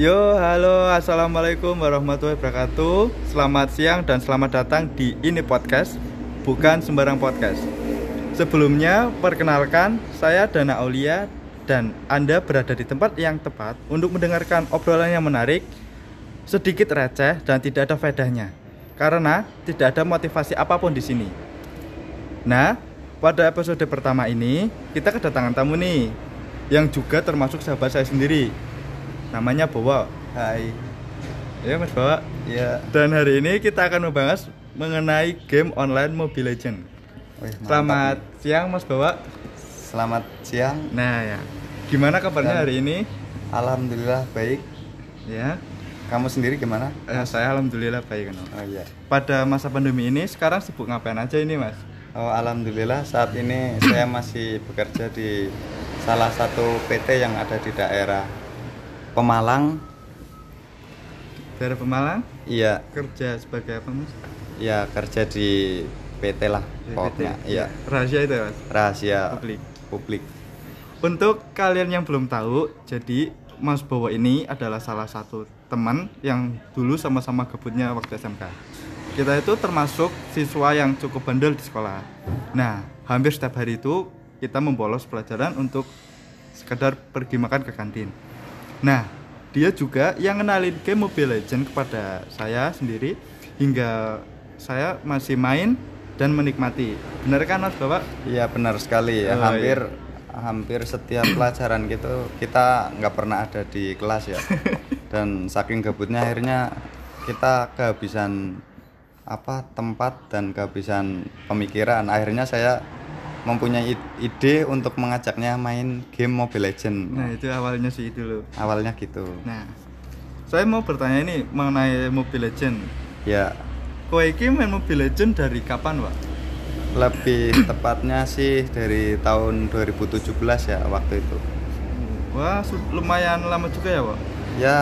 Yo, halo, assalamualaikum warahmatullahi wabarakatuh. Selamat siang dan selamat datang di ini podcast, bukan sembarang podcast. Sebelumnya, perkenalkan saya Dana Aulia dan Anda berada di tempat yang tepat untuk mendengarkan obrolan yang menarik, sedikit receh dan tidak ada faedahnya. Karena tidak ada motivasi apa pun di sini. Nah, pada episode pertama ini kita kedatangan tamu nih yang juga termasuk sahabat saya sendiri namanya Bowo. Hai. Ya Mas Bowo. Ya. Dan hari ini kita akan membahas mengenai game online Mobile Legend. Wih, Selamat nih. siang Mas Bowo. Selamat siang. Nah ya, gimana kabarnya Dan- hari ini? Alhamdulillah baik. Ya, Kamu sendiri gimana? eh, saya alhamdulillah baik. Kan. Oh iya. Pada masa pandemi ini sekarang sibuk ngapain aja ini Mas? Oh alhamdulillah saat ini saya masih bekerja di salah satu PT yang ada di daerah Pemalang. Dari Pemalang Iya, kerja sebagai apa Mas? ya kerja di PT lah Di pokoknya. PT. Iya. Rahasia itu ya Mas. Rahasia Publik. publik. Untuk kalian yang belum tahu, jadi Mas Bowo ini adalah salah satu teman yang dulu sama-sama gabutnya waktu SMK. Kita itu termasuk siswa yang cukup bandel di sekolah. Nah, hampir setiap hari itu kita membolos pelajaran untuk sekedar pergi makan ke kantin. Nah, dia juga yang kenalin game Mobile Legend kepada saya sendiri hingga saya masih main dan menikmati. Benar kan Mas Bapak? Iya benar sekali ya. Oh, hampir hampir setiap pelajaran gitu kita nggak pernah ada di kelas ya. Dan saking gabutnya akhirnya kita kehabisan apa tempat dan kehabisan pemikiran. Akhirnya saya mempunyai ide untuk mengajaknya main game Mobile Legend. Nah, itu awalnya sih itu loh. Awalnya gitu. Nah, saya mau bertanya ini mengenai Mobile Legend. Ya Kowe iki main Mobile Legend dari kapan, Pak? lebih tepatnya sih dari tahun 2017 ya waktu itu. Wah, lumayan lama juga ya, Pak. Ya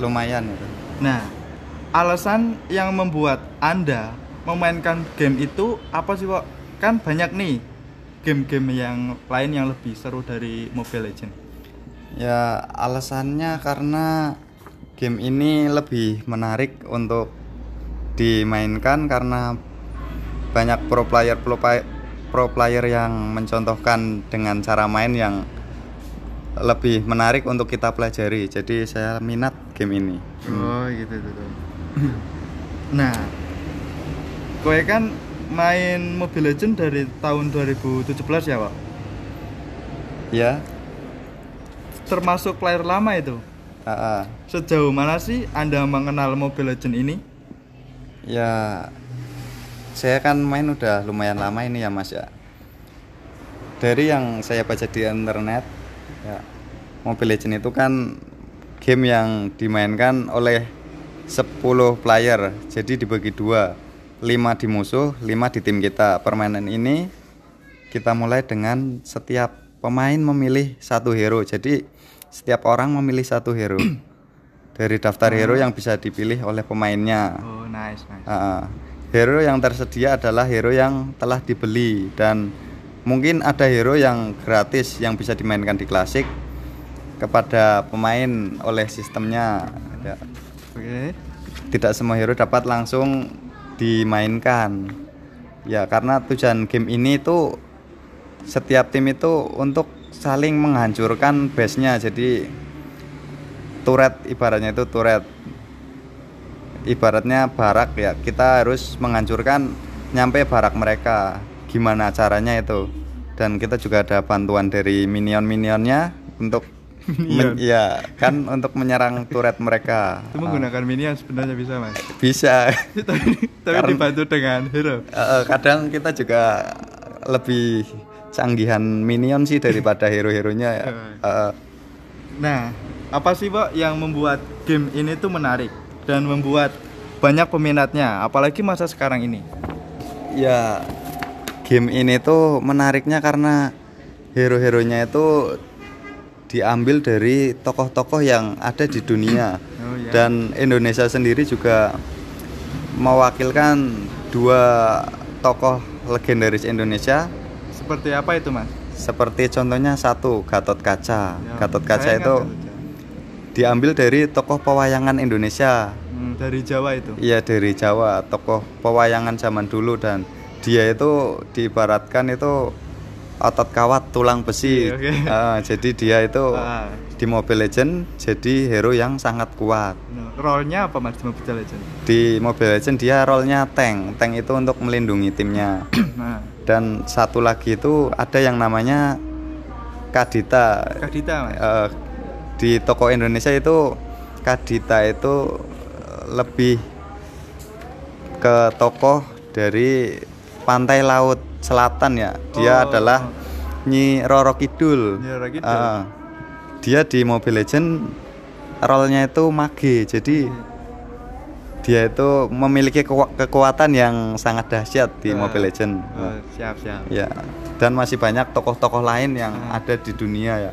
lumayan itu. Nah, alasan yang membuat Anda memainkan game itu apa sih, Pak? Kan banyak nih game-game yang lain yang lebih seru dari Mobile Legend. Ya alasannya karena game ini lebih menarik untuk dimainkan karena banyak pro player pro, play- pro player yang mencontohkan dengan cara main yang lebih menarik untuk kita pelajari. Jadi saya minat game ini. Oh, gitu gitu. nah, kowe kan main Mobile Legend dari tahun 2017 ya, Pak? Ya, Termasuk player lama itu. ah, ah. Sejauh mana sih Anda mengenal Mobile Legend ini? ya saya kan main udah lumayan lama ini ya Mas ya. Dari yang saya baca di internet, ya Mobile Legends itu kan game yang dimainkan oleh 10 player. Jadi dibagi dua, 5 di musuh, 5 di tim kita. Permainan ini kita mulai dengan setiap pemain memilih satu hero. Jadi setiap orang memilih satu hero. Dari daftar hero yang bisa dipilih oleh pemainnya. Oh, nice, nice. Ah, hero yang tersedia adalah hero yang telah dibeli dan mungkin ada hero yang gratis yang bisa dimainkan di klasik kepada pemain oleh sistemnya. Ya, Oke. Tidak semua hero dapat langsung dimainkan. Ya, karena tujuan game ini itu setiap tim itu untuk saling menghancurkan base-nya. Jadi turret ibaratnya itu turret ibaratnya barak ya kita harus menghancurkan nyampe barak mereka gimana caranya itu dan kita juga ada bantuan dari minion-minionnya untuk men- ya kan untuk menyerang turret mereka. Itu menggunakan minion sebenarnya bisa, Mas. bisa. Tapi tapi Karena- dibantu dengan hero. Eh, kadang kita juga lebih canggihan minion sih daripada hero-heronya eh, Nah, apa sih, Pak, yang membuat game ini tuh menarik dan membuat banyak peminatnya, apalagi masa sekarang ini? ya game ini tuh menariknya karena hero-heronya itu diambil dari tokoh-tokoh yang ada di dunia Oh, iya. dan Indonesia sendiri juga mewakilkan dua tokoh legendaris Indonesia Seperti apa itu, Mas? seperti contohnya satu Gatot Kaca Ya, Gatot Kaca itu diambil dari tokoh pewayangan Indonesia. Hmm, dari Jawa itu. Iya dari Jawa, tokoh pewayangan zaman dulu dan dia itu diibaratkan itu otot kawat tulang besi. Iya, oke. Ah, jadi dia itu Ah. di Mobile Legend jadi hero yang sangat kuat. Nah, role-nya apa Mas di Mobile Legends? Di Mobile Legend dia role-nya tank. Tank itu untuk melindungi timnya. nah, Dan satu lagi itu ada yang namanya Kadita. Kadita Mas. Eh, di toko Indonesia itu Kadita itu lebih ke tokoh dari pantai laut selatan ya. Dia Oh. adalah Nyi Roro Kidul. Nyi Roro Kidul. Eh, dia di Mobile Legend role-nya itu mage. Jadi dia itu memiliki keku- kekuatan yang sangat dahsyat di Eh, Mobile Legend. oh, siap siap. Ya, dan masih banyak tokoh-tokoh lain yang Ah. ada di dunia ya.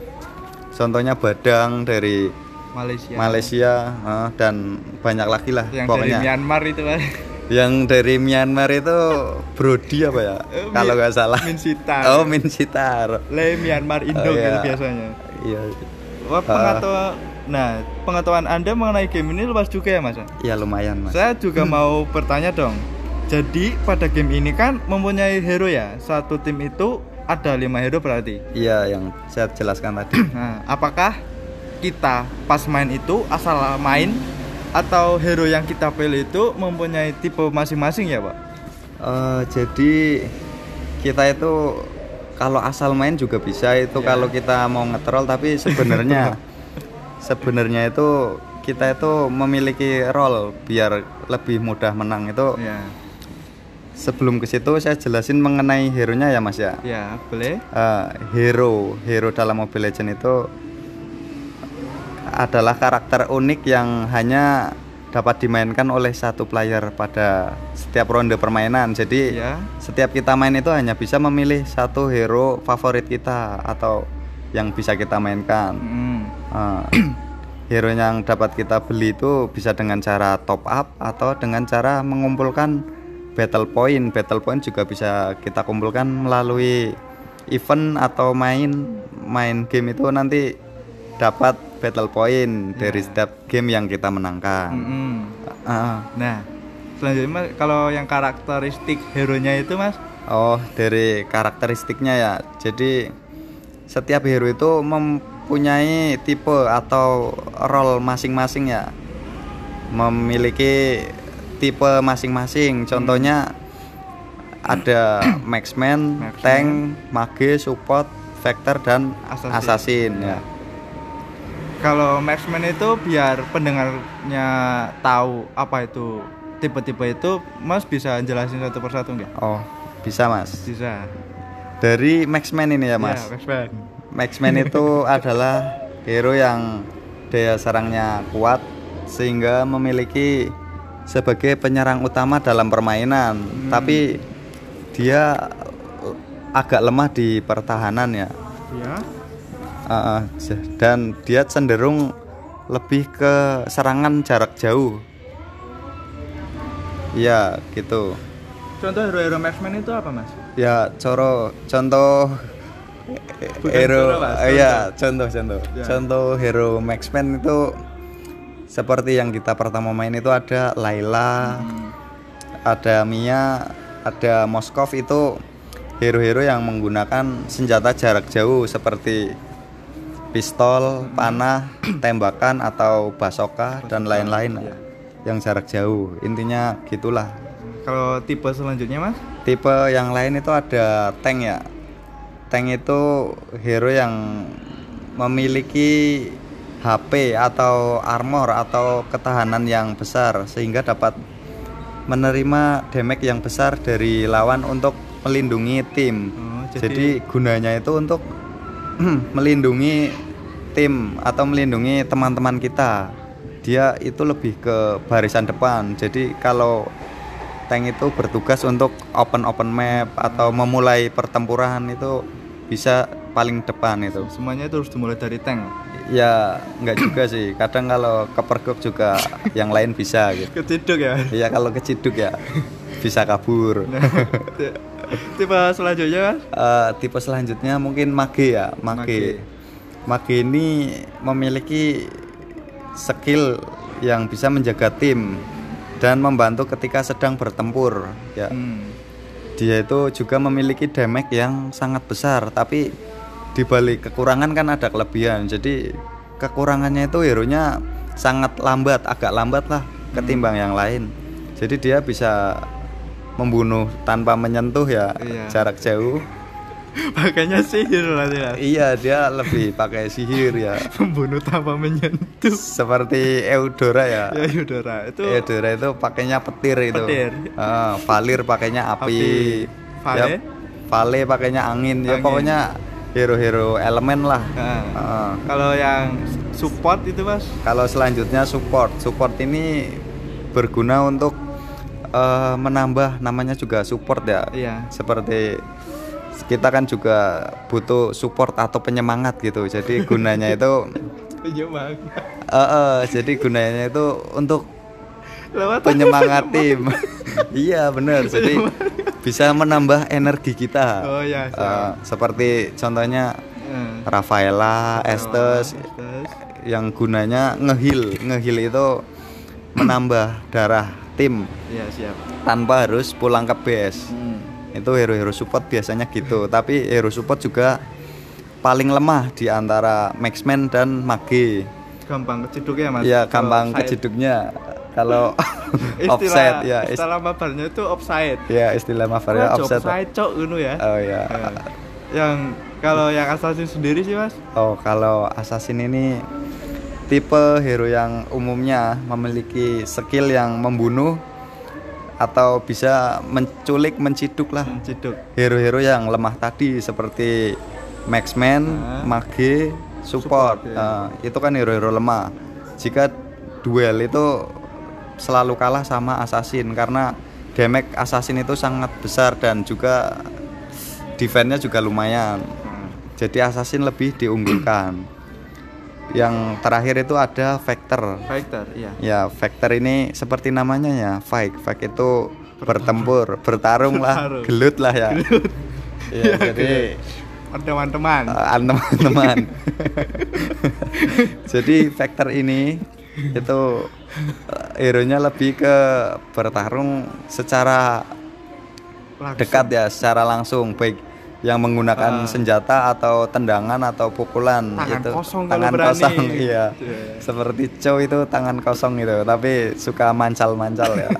Contohnya Badang dari Malaysia. Malaysia eh, dan banyak lagi lah Yang pokoknya. dari Myanmar itu. Yang dari Myanmar itu Brody apa ya? Eh, Kalau nggak salah. Min Sitar. Oh, Min Sitar. Le Myanmar Indo Oh, gitu iya. biasanya. Iya. Wah, pengetahuan Nah, pengetahuan Anda mengenai game ini luas juga ya, Mas? Iya lumayan, Mas. Saya juga mau bertanya dong. Jadi pada game ini kan mempunyai hero ya. Satu tim itu ada lima hero berarti. Iya, yang saya jelaskan tadi. Nah, apakah kita pas main itu asal main atau hero yang kita pilih itu mempunyai tipe masing-masing ya, Pak? Eh, jadi kita itu kalau asal main juga bisa itu Ya. kalau kita mau ngetrol tapi sebenarnya sebenarnya itu kita itu memiliki role biar lebih mudah menang itu Ya. sebelum ke situ saya jelasin mengenai hero nya ya mas ya Ya, boleh. Eh, hero hero dalam Mobile Legend itu adalah karakter unik yang hanya dapat dimainkan oleh satu player pada setiap ronde permainan. Jadi Ya. setiap kita main itu hanya bisa memilih satu hero favorit kita atau yang bisa kita mainkan. Hmm. Eh, hero yang dapat kita beli itu bisa dengan cara top up atau dengan cara mengumpulkan battle point. Battle point juga bisa kita kumpulkan melalui event atau main main game itu nanti dapat battle point dari Ya. setiap game yang kita menangkan. Mm-mm. Ah, Nah, selanjutnya Mas, kalau yang karakteristik hero-nya itu, Mas, oh, dari karakteristiknya ya. Jadi setiap hero itu mempunyai tipe atau role masing-masing ya. Memiliki tipe masing-masing. Contohnya ada marksman, Marksman. tank, mage, support, vector dan Assassin. assassin ya. Kalau marksman itu biar pendengarnya tahu apa itu tipe-tipe itu, Mas bisa jelasin satu persatu nggak? Oh, bisa Mas. Bisa. Dari marksman ini ya Mas. Ya, marksman. Marksman itu adalah hero yang daya serangnya kuat sehingga memiliki sebagai penyerang utama dalam permainan. Hmm. Tapi dia agak lemah di pertahanan ya. Ya. Uh, dan dia cenderung lebih ke serangan jarak jauh. Ya, gitu. Contoh hero-hero marksman itu apa, Mas? Ya, coro contoh Bukan hero coro, eh, ya, contoh contoh. Ya. Contoh hero Maxman itu seperti yang kita pertama main itu ada Laila, Hmm. ada Mia, ada Moskov itu hero-hero yang menggunakan senjata jarak jauh seperti pistol, panah, tembakan atau basoka dan lain-lain ya. yang jarak jauh. Intinya gitulah. Kalau tipe selanjutnya, Mas? Tipe yang lain itu ada tank ya. Tank itu hero yang memiliki HP atau armor atau ketahanan yang besar sehingga dapat menerima damage yang besar dari lawan untuk melindungi tim. Oh, jadi, jadi, gunanya itu untuk melindungi tim atau melindungi teman-teman kita. Dia itu lebih ke barisan depan. Jadi kalau tank itu bertugas untuk open open map atau memulai pertempuran itu bisa paling depan itu. semuanya itu harus dimulai dari tank. Ya nggak juga sih. Kadang kalau kepergok juga yang lain bisa gitu. Keciduk ya. Iya kalau keciduk ya bisa kabur. tipe selanjutnya? Eh, tipe selanjutnya mungkin mage ya, mage. Mage. Mage ini memiliki skill yang bisa menjaga tim dan membantu ketika sedang bertempur ya. Hmm. dia itu juga memiliki damage yang sangat besar tapi di balik kekurangan kan ada kelebihan. Jadi kekurangannya itu hero nya sangat lambat agak lambat lah ketimbang yang lain. Jadi dia bisa membunuh tanpa menyentuh ya Iya. jarak jauh Makanya sihir berarti Mas. iya dia lebih pakai sihir ya Membunuh tanpa menyentuh. seperti Eudora ya Ya Yudora itu Eudora itu pakainya petir itu Petir. Ah, Valir pakainya api, Api. Vale? Ya, Vale pakainya angin. ya Angin. pokoknya hero-hero elemen lah Nah, Ah. kalau yang support itu Mas. kalau selanjutnya support support ini berguna untuk eh, menambah namanya juga support ya Iya. seperti kita kan juga butuh support atau penyemangat gitu jadi gunanya itu Bang. eh, eh, jadi gunanya itu untuk Lewat penyemangat tim iya benar jadi bisa menambah energi kita Oh, siap. Eh, seperti contohnya Hmm. Rafaela, Estes Estes. yang gunanya ngehil ngehil itu menambah darah tim Iya siap. tanpa harus pulang ke base Hmm. Itu hero-hero support biasanya gitu tapi hero support juga paling lemah di antara Maxman dan Mage Gampang keciduk ya Mas. ya Kalau gampang offside. kejeduknya kalau offset ya ist- Istilah mabarnya itu offside. ya istilah mafarnya Wah, offset offside cok ngono ya. oh ya Eh, yang kalau yang assassin sendiri sih Mas. oh kalau assassin ini tipe hero yang umumnya memiliki skill yang membunuh atau bisa menculik menciduk lah Ciduk. hero-hero yang lemah tadi seperti Maxman, Ah. Mage, support, Support, ya. Eh, itu kan hero-hero lemah. Jika duel itu selalu kalah sama assassin karena damage assassin itu sangat besar dan juga defense-nya juga lumayan. Hmm. Jadi assassin lebih diunggulkan. Yang terakhir itu ada Vector. Fighter, iya. Ya, Vector ini seperti namanya ya, fight. Fight itu bertempur, bertarung lah, Bertarung. gelut lah ya. Ya, jadi Teman-teman. uh, teman-teman. jadi Vector ini itu uh, hero-nya lebih ke bertarung secara Langsung. dekat ya, secara langsung baik yang menggunakan Ah. senjata atau tendangan atau pukulan Tangan itu kosong kalau tangan berani. kosong iya Iya. seperti Chow itu tangan kosong gitu tapi suka mancal-mancal ya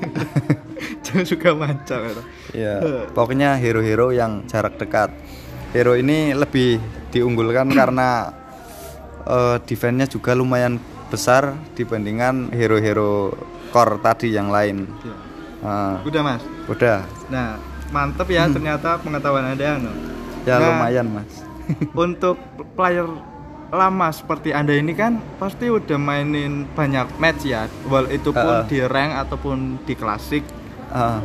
suka mancal itu. Iya, pokoknya hero-hero yang jarak dekat. Hero ini lebih diunggulkan karena eh, defense-nya juga lumayan besar dibandingkan hero-hero core tadi yang lain. Iya. Nah, Udah Mas. udah, Nah, mantep ya ternyata pengetahuan Anda anu. ya Nah, lumayan mas. Untuk player lama seperti Anda ini kan pasti udah mainin banyak match ya. Wal itu pun Heeh. di rank ataupun di klasik. Ah,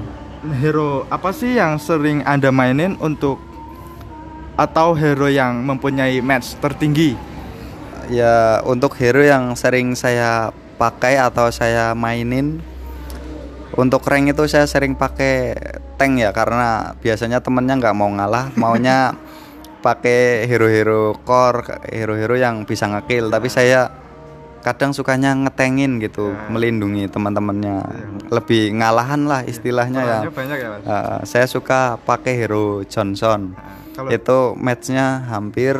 Hero apa sih yang sering Anda mainin untuk atau hero yang mempunyai match tertinggi? ya untuk hero yang sering saya pakai atau saya mainin untuk rank itu saya sering pakai tank ya karena biasanya temennya nggak mau ngalah maunya pakai hero-hero core hero-hero yang bisa ngekill. Tapi saya kadang sukanya ngetengin gitu Ya. melindungi teman-temannya. Lebih ngalahan lah istilahnya ya. Soalnya banyak ya Mas. Uh, saya suka pakai hero Johnson. Nah, kalau itu matchnya hampir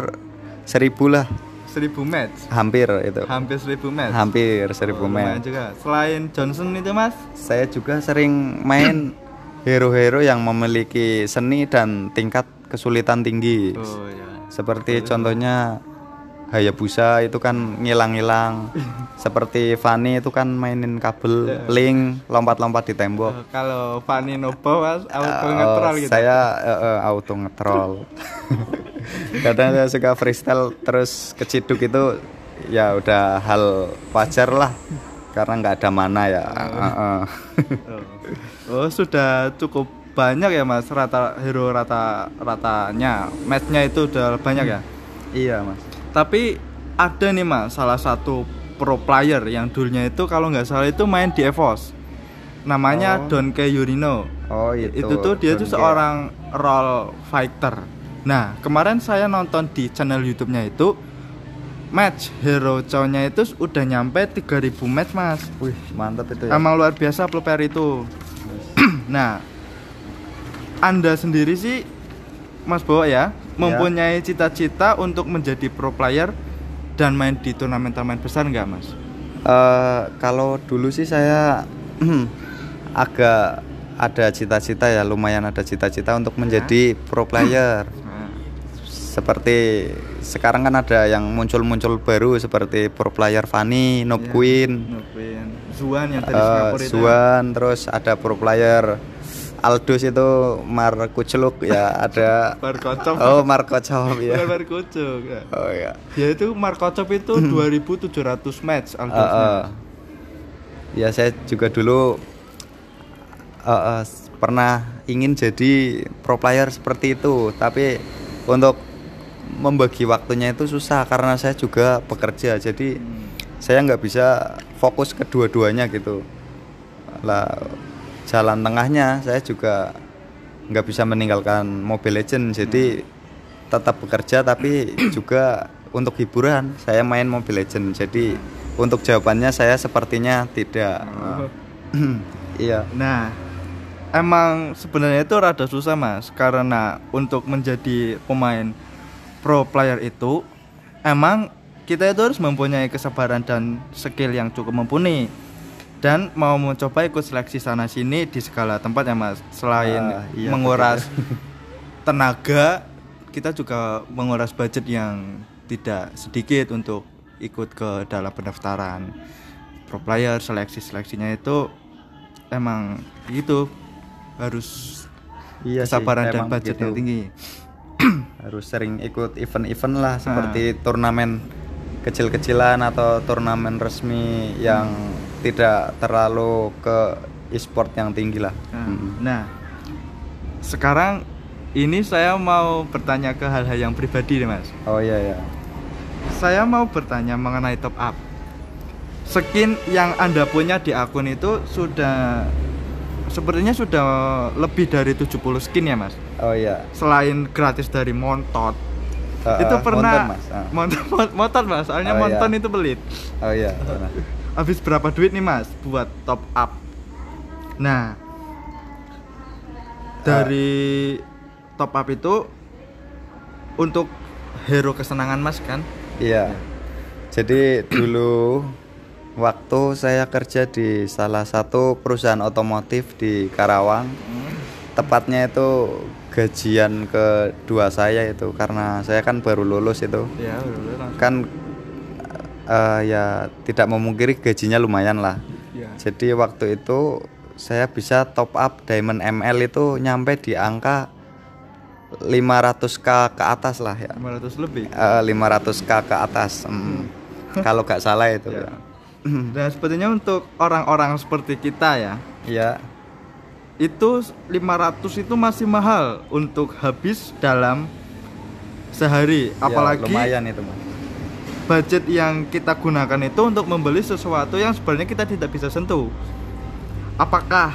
seribu lah 1000 match, hampir itu hampir 1000 match. hampir seribu Oh, match juga. Selain Johnson itu Mas, saya juga sering main hero-hero yang memiliki seni dan tingkat kesulitan tinggi oh ya. seperti contohnya Hayabusa itu kan ngilang-ngilang seperti Fanny itu kan mainin kabel Ya. link lompat-lompat di tembok Eh, kalau Fanny Nobo Mas, auto Oh, ngetral gitu. saya eh, eh, auto ngetrol kadang saya suka freestyle terus keciduk itu ya udah hal wajar lah karena nggak ada mana ya eh. Oh. Oh, sudah cukup banyak ya Mas rata hero rata ratanya. Matchnya itu udah banyak ya. iya mas Tapi ada nih Mas salah satu pro player yang dulunya itu kalau nggak salah itu main di EVOS. Namanya Oh. Donke Yurino. oh itu itu tuh dia tuh seorang role fighter. Nah, kemarin saya nonton di channel YouTube-nya itu match hero cownya itu udah nyampe 3000 match mas Wih, mantap itu ya. emang luar biasa player itu nah anda sendiri sih mas Bowo ya mempunyai cita-cita untuk menjadi pro player dan main di turnamen-turnamen besar nggak mas? Eh, kalau dulu sih saya agak ada cita-cita ya, lumayan ada cita-cita untuk menjadi pro player. Nah, Seperti sekarang kan ada yang muncul-muncul baru seperti pro player Fanny, Noob iya, Queen, Nubin. Zuan yang tadi eh, Singapura itu Zuan, terus ada pro player Aldus itu Marco Celuk ya, ada Markocop Oh, Marco Cop ya. bukan Markocop ya. Oh ya. ya itu Markocop itu 2700 match Eh, Aldosnya. eh. ya saya juga dulu eh, eh, pernah ingin jadi pro player seperti itu tapi untuk membagi waktunya itu susah karena saya juga bekerja jadi Hmm. saya nggak bisa fokus kedua-duanya gitu lah jalan tengahnya saya juga nggak bisa meninggalkan Mobile Legend jadi tetap bekerja tapi juga untuk hiburan saya main Mobile Legend jadi untuk jawabannya saya sepertinya tidak Oh. iya. Nah, emang sebenarnya itu rada susah mas, karena untuk menjadi pemain pro player itu, emang kita itu harus mempunyai kesabaran dan skill yang cukup mumpuni dan mau mencoba ikut seleksi sana sini di segala tempat ya mas. Selain Ah, iya, menguras tenaga, kita juga menguras budget yang tidak sedikit untuk ikut ke dalam pendaftaran pro player seleksi seleksinya itu emang gitu harus iya sih, kesabaran dan budget yang begitu. tinggi harus sering ikut event-event lah Ah. seperti turnamen kecil-kecilan atau turnamen resmi yang tidak terlalu ke e-sport yang tinggi lah. Nah, Mm. nah, sekarang ini saya mau bertanya ke hal-hal yang pribadi nih mas Oh iya ya. saya mau bertanya mengenai top up skin yang anda punya di akun itu sudah sepertinya sudah lebih dari 70 skin ya mas Oh iya. selain gratis dari Montot Ah, itu ah, pernah Monton, Mas. Ah. Montot, Mon- Montot mas soalnya Oh, iya. Monton itu pelit Oh iya. pernah. habis berapa duit nih mas buat top up nah dari top up itu untuk hero kesenangan mas kan Iya. Jadi dulu waktu saya kerja di salah satu perusahaan otomotif di Karawang, tepatnya itu gajian kedua saya itu karena saya kan baru lulus itu. ya udah, langsung. Kan eh, ya tidak memungkiri gajinya lumayan lah. ya. Jadi waktu itu saya bisa top up Diamond ML itu nyampe di angka 500k ke atas lah ya. 500 lebih Eh, 500k ke atas mm. kalau nggak salah itu Ya. ya dan sepertinya untuk orang-orang seperti kita ya ya itu 500 itu masih mahal untuk habis dalam sehari ya, apalagi lumayan itu mas budget yang kita gunakan itu untuk membeli sesuatu yang sebenarnya kita tidak bisa sentuh. Apakah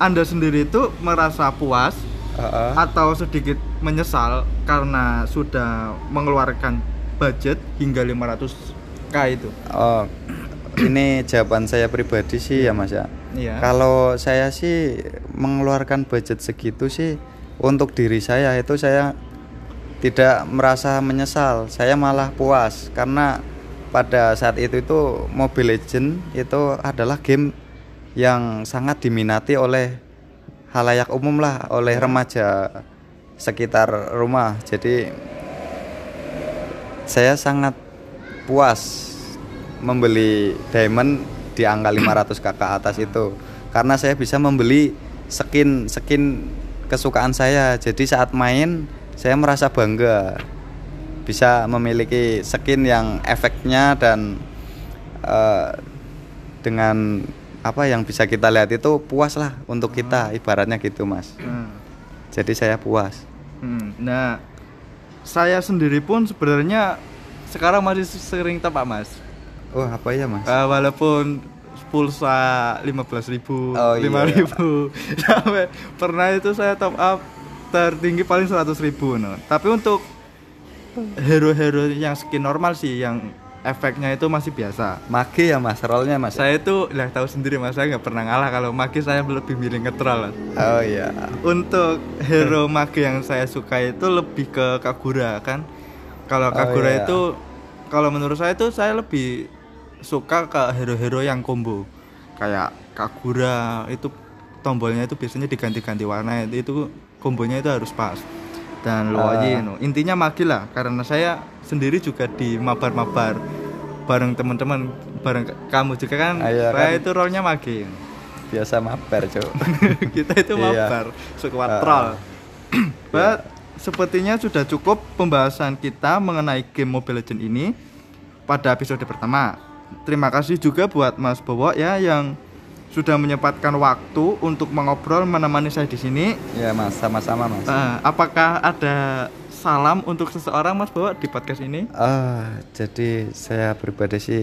Anda sendiri itu merasa puas Heeh. atau sedikit menyesal karena sudah mengeluarkan budget hingga 500k itu? oh ini jawaban saya pribadi sih ya mas ya Iya. kalau saya sih mengeluarkan budget segitu sih untuk diri saya itu saya tidak merasa menyesal saya malah puas. Karena pada saat itu itu Mobile Legend itu adalah game yang sangat diminati oleh halayak umum lah oleh remaja sekitar rumah. Jadi saya sangat puas membeli diamond di angka 500 k ke atas itu. Karena saya bisa membeli skin skin kesukaan saya. Jadi saat main saya merasa bangga bisa memiliki skin yang efeknya dan eh, dengan apa yang bisa kita lihat itu puas lah untuk kita ibaratnya gitu mas. Nah, jadi saya puas. Hmm, nah, saya sendiri pun sebenarnya sekarang masih sering tepak mas. oh apa ya mas? Eh, walaupun pulsa 15.000, Oh, iya. 5.000 sampai pernah itu saya top up tertinggi paling 100.000 no. Tapi untuk hero-hero yang skin normal sih yang efeknya itu masih biasa Mage ya mas, rollnya mas. saya itu lah tahu sendiri mas saya nggak pernah ngalah kalau mage saya lebih milih ngetrol. Oh iya. untuk hero mage yang saya suka itu lebih ke Kagura kan kalau Oh, Kagura iya. itu kalau menurut saya itu saya lebih suka ke hero-hero yang combo kayak Kagura itu tombolnya itu biasanya diganti-ganti warna itu kombonya itu harus pas dan Luoyi no. intinya mage lah karena saya sendiri juga di mabar-mabar bareng teman-teman bareng kamu juga kan Ah, iya, saya kan. itu role-nya mage Biasa mabar cok. kita itu Iya. mabar Ah. troll But sepertinya sudah cukup pembahasan kita mengenai game Mobile Legends ini pada episode pertama. Terima kasih juga buat Mas Bowo ya yang sudah menyempatkan waktu untuk mengobrol menemani saya di sini. ya mas, sama-sama mas. Eh, apakah ada salam untuk seseorang Mas Bowo di podcast ini? Ah, jadi saya pribadi sih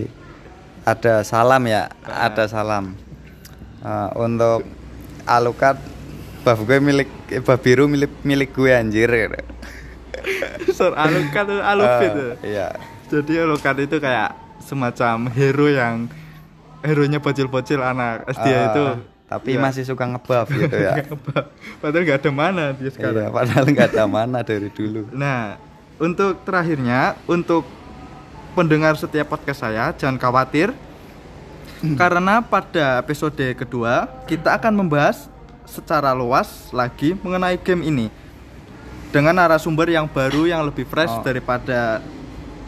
ada salam ya, ada salam Ah, untuk Alucard buff gue milik eh, buff biru milik milik gue anjir. Sir Alucard atau Alufit. Ah, iya. Jadi Alucard itu kayak semacam hero yang hero-nya bocil-bocil anak SD Ah, itu. tapi Ya. masih suka ngebuff gitu ya. Padahal nggak ada mana dia iya, sekarang. padahal nggak ada mana dari dulu. Nah, untuk terakhirnya, untuk pendengar setiap podcast saya, jangan khawatir. karena pada episode kedua, kita akan membahas secara luas lagi mengenai game ini. Dengan narasumber yang baru, yang lebih fresh Oh. daripada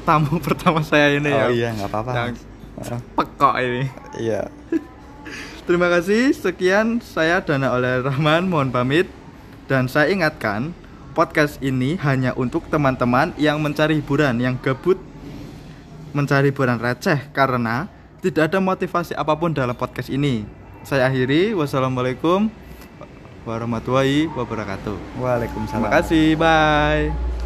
tamu pertama saya ini Oh yang, iya, nggak apa-apa. yang. Ah, pekok ini. Iya. Terima kasih. Sekian saya Dana oleh Rahman mohon pamit dan saya ingatkan podcast ini hanya untuk teman-teman yang mencari hiburan yang gabut mencari hiburan receh karena tidak ada motivasi apa pun dalam podcast ini. Saya akhiri. Wassalamualaikum warahmatullahi wabarakatuh. Waalaikumsalam. Terima kasih. Bye.